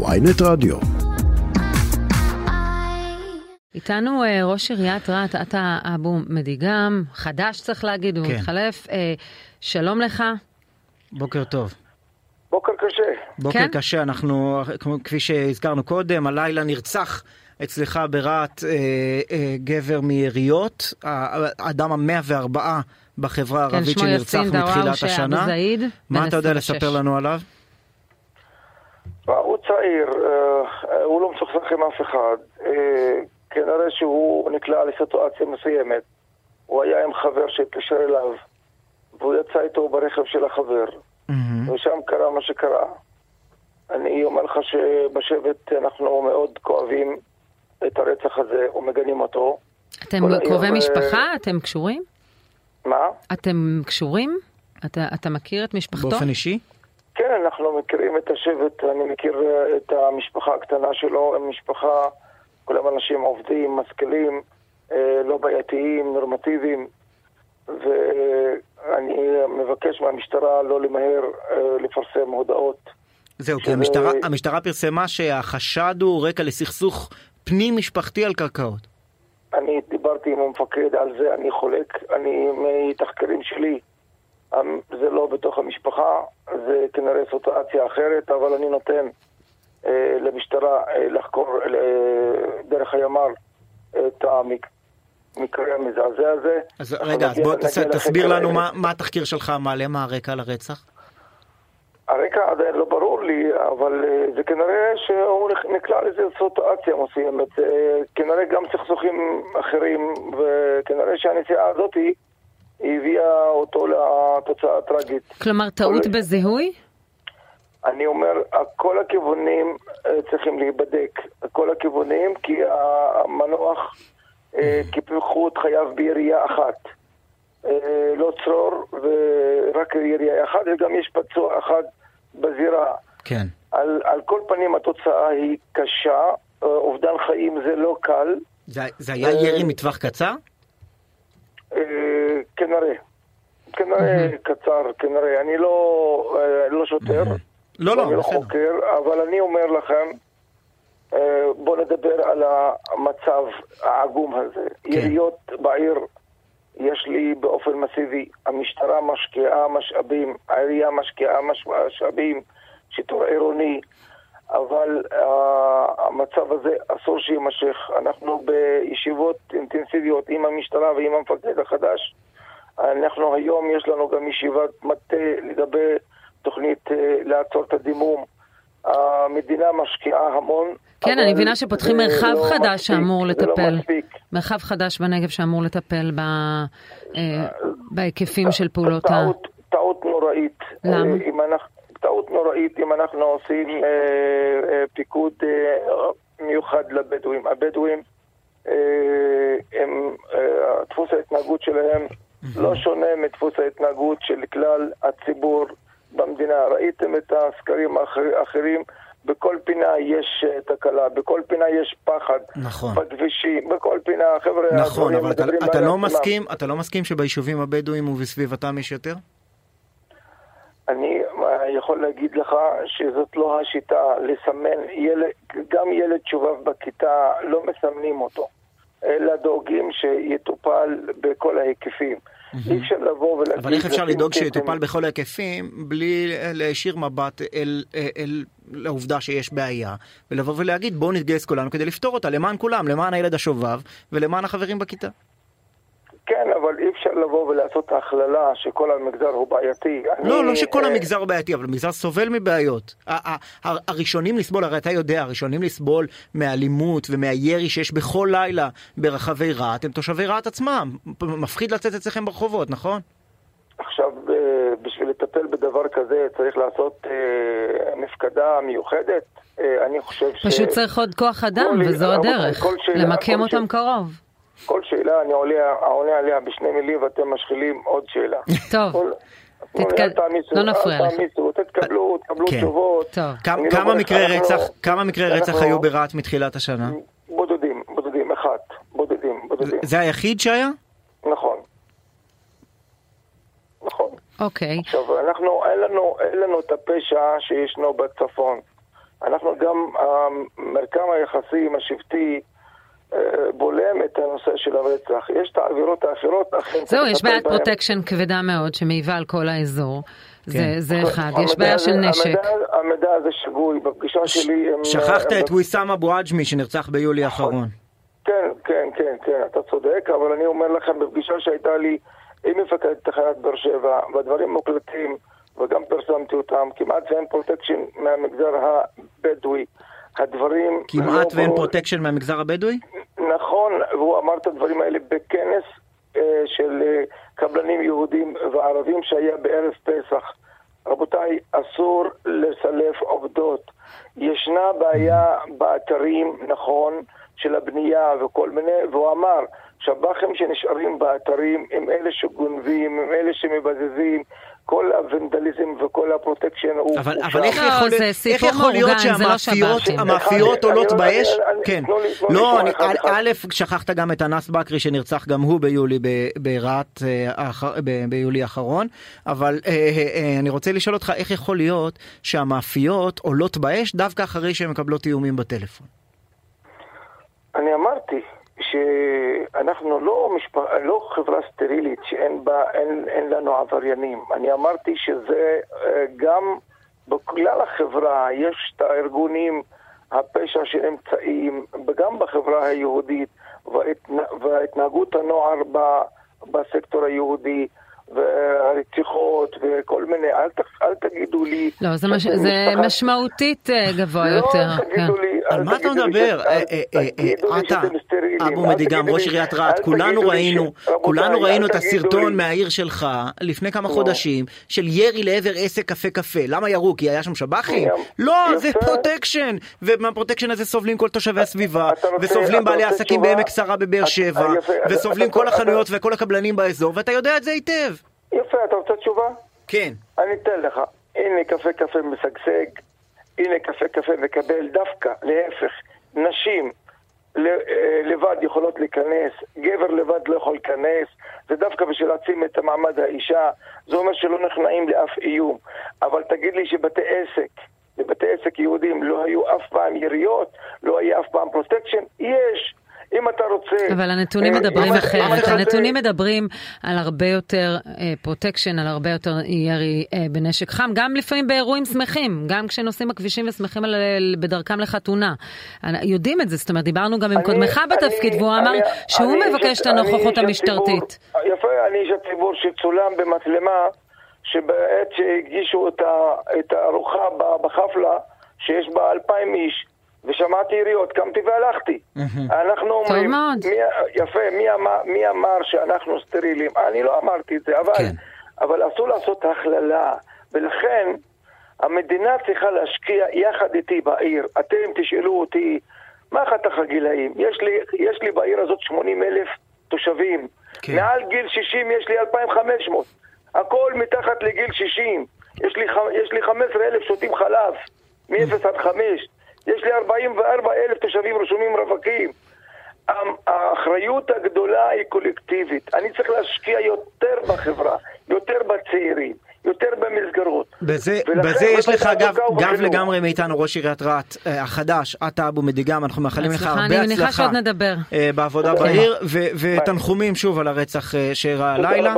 ויינט רדיו. איתנו אה, ראש עיריית רהט, עטה אבו מדיגם, חדש צריך להגיד, הוא כן. מתחלף. אה, שלום לך. בוקר טוב. בוקר קשה. בוקר כן? קשה, אנחנו, כפי שהזכרנו קודם, הלילה נרצח אצלך ברהט אה, אה, גבר מיריות, האדם המאה וארבעה בחברה כן, הערבית שמו שנרצח מתחילת השנה. זעיד. מה אתה יודע 26. לספר לנו עליו? הוא צעיר, אה, הוא לא משוחח עם אף אחד. אה, כנראה שהוא נקלע לסיטואציה מסוימת. הוא היה עם חבר שהתקשר אליו, והוא יצא איתו ברכב של החבר. ושם קרה מה שקרה. אני אומר לך שבשבט אנחנו מאוד כואבים את הרצח הזה ומגנים אותו. אתם קרובי אה, משפחה? אתם קשורים? מה? אתם קשורים? אתה, אתה מכיר את משפחתו? באופן אישי? כן, אנחנו מכירים את השבט, אני מכיר אה, את המשפחה הקטנה שלו, הם משפחה, כולם אנשים עובדים, משכילים, אה, לא בעייתיים, נורמטיביים, ואני מבקש מהמשטרה לא למהר אה, לפרסם הודעות. זהו, כי המשטרה, המשטרה פרסמה שהחשד הוא רקע לסכסוך פנים משפחתי על קרקעות. אני דיברתי עם המפקד על זה, אני חולק, אני מתחקרים שלי, זה לא בתוך המשפחה, זה כנראה סיטואציה אחרת, אבל אני נותן אה, למשטרה אה, לחקור אה, דרך הימ"ר את המק- המקרה המזעזע הזה. אז רגע, אז בוא תס- תסביר לנו. מה, מה התחקיר שלך מעלה, מה הרקע לרצח. הרקע עדיין לא ברור לי, אבל אה, זה כנראה שהוא נקלע לאיזו סיטואציה מסוימת. אה, כנראה גם סכסוכים אחרים, וכנראה שהנסיעה הזאת היא הביאה אותו לתוצאה הטראגית. כלומר, טעות כל- בזיהוי? אני אומר, כל הכיוונים אה, צריכים להיבדק. כל הכיוונים, כי המנוח אה, קיפחו את חייו בירייה אחת. אה, לא צרור ורק ירייה אחת, וגם יש פצוע אחד בזירה. כן. על, על כל פנים התוצאה היא קשה, אה, אובדן חיים זה לא קל, זה, זה היה אה, ירי מטווח קצר? אה, כנראה. כנראה קצר, כנראה. אני לא, אה, לא שוטר, לא, לא, אני לא. חוקר, אבל אני אומר לכם, אה, בואו נדבר על המצב העגום הזה. כן. יריות בעיר, יש לי באופן מסיבי, המשטרה משקיעה משאבים, העירייה משקיעה מש- משאבים, שיטור עירוני, אבל אה, המצב הזה אסור שיימשך. אנחנו בישיבות אינטנסיביות עם המשטרה ועם המפקד החדש. אנחנו היום, יש לנו גם ישיבת מטה לגבי תוכנית אה, לעצור את הדימום. המדינה משקיעה המון. כן, אני מבינה שפותחים מרחב לא חדש מספיק, שאמור לא לטפל. מספיק. מרחב חדש בנגב שאמור לטפל ב, אה, בהיקפים של פעולות ה... טעות, טעות נוראית. למה? אה, אם אנחנו, טעות נוראית אם אנחנו עושים אה, אה, פיקוד אה, מיוחד לבדואים. הבדואים, אה, הם, אה, דפוס ההתנהגות שלהם לא שונה מדפוס ההתנהגות של כלל הציבור במדינה. ראיתם את הסקרים האחר- האחרים, בכל פינה יש אה, תקלה, בכל פינה יש פחד. נכון. בכבישים, בכל פינה, חבר'ה, נכון, אבל אתה, מדברים אתה לא. מסכים, אתה לא מסכים שביישובים הבדואים ובסביבתם יש יותר? אני יכול להגיד לך שזאת לא השיטה לסמן ילד, גם ילד שובב בכיתה, לא מסמנים אותו, אלא דואגים שיטופל בכל ההיקפים. אי אפשר לבוא ולהגיד... אבל איך אפשר לדאוג שיטופל בכל ההיקפים בלי אה, להישיר מבט אל, אל, אל לעובדה שיש בעיה, ולבוא ולהגיד בואו נתגייס כולנו כדי לפתור אותה, למען כולם, למען הילד השובב ולמען החברים בכיתה. כן, אבל אי אפשר לבוא ולעשות הכללה שכל המגזר הוא בעייתי. לא, אני, לא שכל אה, המגזר בעייתי, אבל המגזר סובל מבעיות. ה- ה- ה- הראשונים לסבול, הרי אתה יודע, הראשונים לסבול מאלימות ומהירי שיש בכל לילה ברחבי רהט, הם תושבי רהט עצמם. מפחיד לצאת אצלכם ברחובות, נכון? עכשיו, אה, בשביל לטפל בדבר כזה צריך לעשות מפקדה מיוחדת. אה, אני חושב ש... פשוט צריך עוד כוח אדם, כל- וזו הדרך. למקם אותם ש- קרוב. שאלה אני עולה, עונה עליה בשני מילים ואתם משחילים עוד שאלה. טוב, כל- לא נפריע לך. תתקבלו, תקבלו כן. תשובות. כמה- לא כמה מקרי אנחנו- רצח, כמה מקרי רצח אנחנו- היו ברהט מתחילת השנה? בודדים, בודדים, אחד, בודדים, בודדים. זה היחיד שהיה? נכון. נכון. אוקיי. עכשיו, אנחנו, אין לנו, אין לנו את הפשע שישנו בצפון. אנחנו גם, מרקם היחסים השבטי בולם את הנושא של הרצח. יש את העבירות האחרות, זהו, יש בעיית פרוטקשן כבדה מאוד שמעיבה על כל האזור. זה, כן. זה אחד, יש בעיה של נשק. המידע, המידע הזה שגוי, בפגישה שלי... שכחת את ויסאם אבו עג'מי שנרצח ביולי נכון. האחרון. כן, כן, כן, כן, אתה צודק, אבל אני אומר לכם, בפגישה שהייתה לי עם מפקד תחנת באר שבע, והדברים מוקלטים, וגם פרסמתי אותם, כמעט ואין פרוטקשן מהמגזר הבדואי. הדברים... כמעט לא ואין פרוטקשן מהמגזר הבדואי? אמר את הדברים האלה בכנס אה, של אה, קבלנים יהודים וערבים שהיה בערב פסח. רבותיי, אסור לסלף עובדות. ישנה בעיה באתרים, נכון, של הבנייה וכל מיני, והוא אמר, שב"חים שנשארים באתרים הם אלה שגונבים, הם אלה שמבזזים, כל הוונדליזם וכל הפרוטקשן הוא... אבל, אבל איך, יכול, לא, איך יכול להיות לא שהמאפיות עולות באש? כן. לא, א', שכחת גם את אנס בקרי שנרצח גם הוא ביולי ברהט אה, ביולי האחרון, אבל אה, אה, אני רוצה לשאול אותך איך יכול להיות שהמאפיות עולות באש דווקא אחרי שהן מקבלות איומים בטלפון? שאנחנו לא, משפ... לא חברה סטרילית שאין בה, אין, אין לנו עבריינים. אני אמרתי שזה אה, גם בכלל החברה, יש את הארגונים, הפשע שנמצאים, וגם בחברה היהודית, וההתנה... וההתנהגות הנוער ב... בסקטור היהודי. והרציחות וכל מיני, אל, ת, אל תגידו לי... לא, זה, מש, זה משמעותית אה, גבוה לא, יותר. לא, תגידו כן. לי... על מה אתה מדבר? אה, אה, אתה, אבו מדיגם, ראש עיריית רהט, כולנו ראינו, כולנו ראינו את הסרטון מהעיר שלך לפני כמה חודשים, של ירי לעבר עסק קפה קפה. למה ירו? כי היה שם שב"חים? לא, זה פרוטקשן, ומהפרוטקשן הזה סובלים כל תושבי הסביבה, וסובלים בעלי עסקים בעמק שרה בבאר שבע, וסובלים כל החנויות וכל הקבלנים באזור, ואתה יודע את זה היטב. יפה, אתה רוצה תשובה? כן. אני אתן לך. הנה קפה קפה משגשג, הנה קפה קפה מקבל דווקא, להפך, נשים אה, לבד יכולות להיכנס, גבר לבד לא יכול להיכנס, זה דווקא בשביל להעצים את מעמד האישה, זה אומר שלא נכנעים לאף איום. אבל תגיד לי שבתי עסק, בבתי עסק יהודים לא היו אף פעם יריות, לא היה אף פעם פרוטקשן? יש. אם אתה רוצה... אבל הנתונים אה, מדברים אחרת, הנתונים מדברים על הרבה יותר פרוטקשן, אה, על הרבה יותר ירי אה, בנשק חם, גם לפעמים באירועים שמחים, גם כשנוסעים בכבישים ושמחים בדרכם לחתונה. יודעים את זה, זאת אומרת, דיברנו גם עם קודמך בתפקיד, והוא אמר שהוא מבקש את הנוכחות המשטרתית. יפה, אני איש הציבור שצולם במצלמה, שבעת שהגישו את הארוחה בחפלה, שיש בה אלפיים איש, ושמעתי יריות, קמתי והלכתי. אנחנו אומרים, מי, יפה, מי אמר, מי אמר שאנחנו סטרילים? אני לא אמרתי את זה, אבל, כן. אבל אסור לעשות הכללה, ולכן המדינה צריכה להשקיע יחד איתי בעיר. אתם תשאלו אותי, מה חתך הגילאים? יש לי, יש לי בעיר הזאת 80 אלף תושבים. כן. מעל גיל 60 יש לי 2,500. הכל מתחת לגיל 60. יש לי, יש לי 15 אלף שותים חלב, מ-0 עד 5. יש לי 44 אלף תושבים רשומים רווקים. האחריות הגדולה היא קולקטיבית. אני צריך להשקיע יותר בחברה, יותר בצעירים, יותר במסגרות. בזה, בזה יש לך גב, גב לגמרי מאיתנו, ראש עיריית רהט אה, החדש, אתה אבו מדיגם, אנחנו מאחלים לך הרבה הצלחה. אני מניחה שעוד נדבר. אה, בעבודה בעיר, ותנחומים שוב על הרצח אה, שאירע הלילה.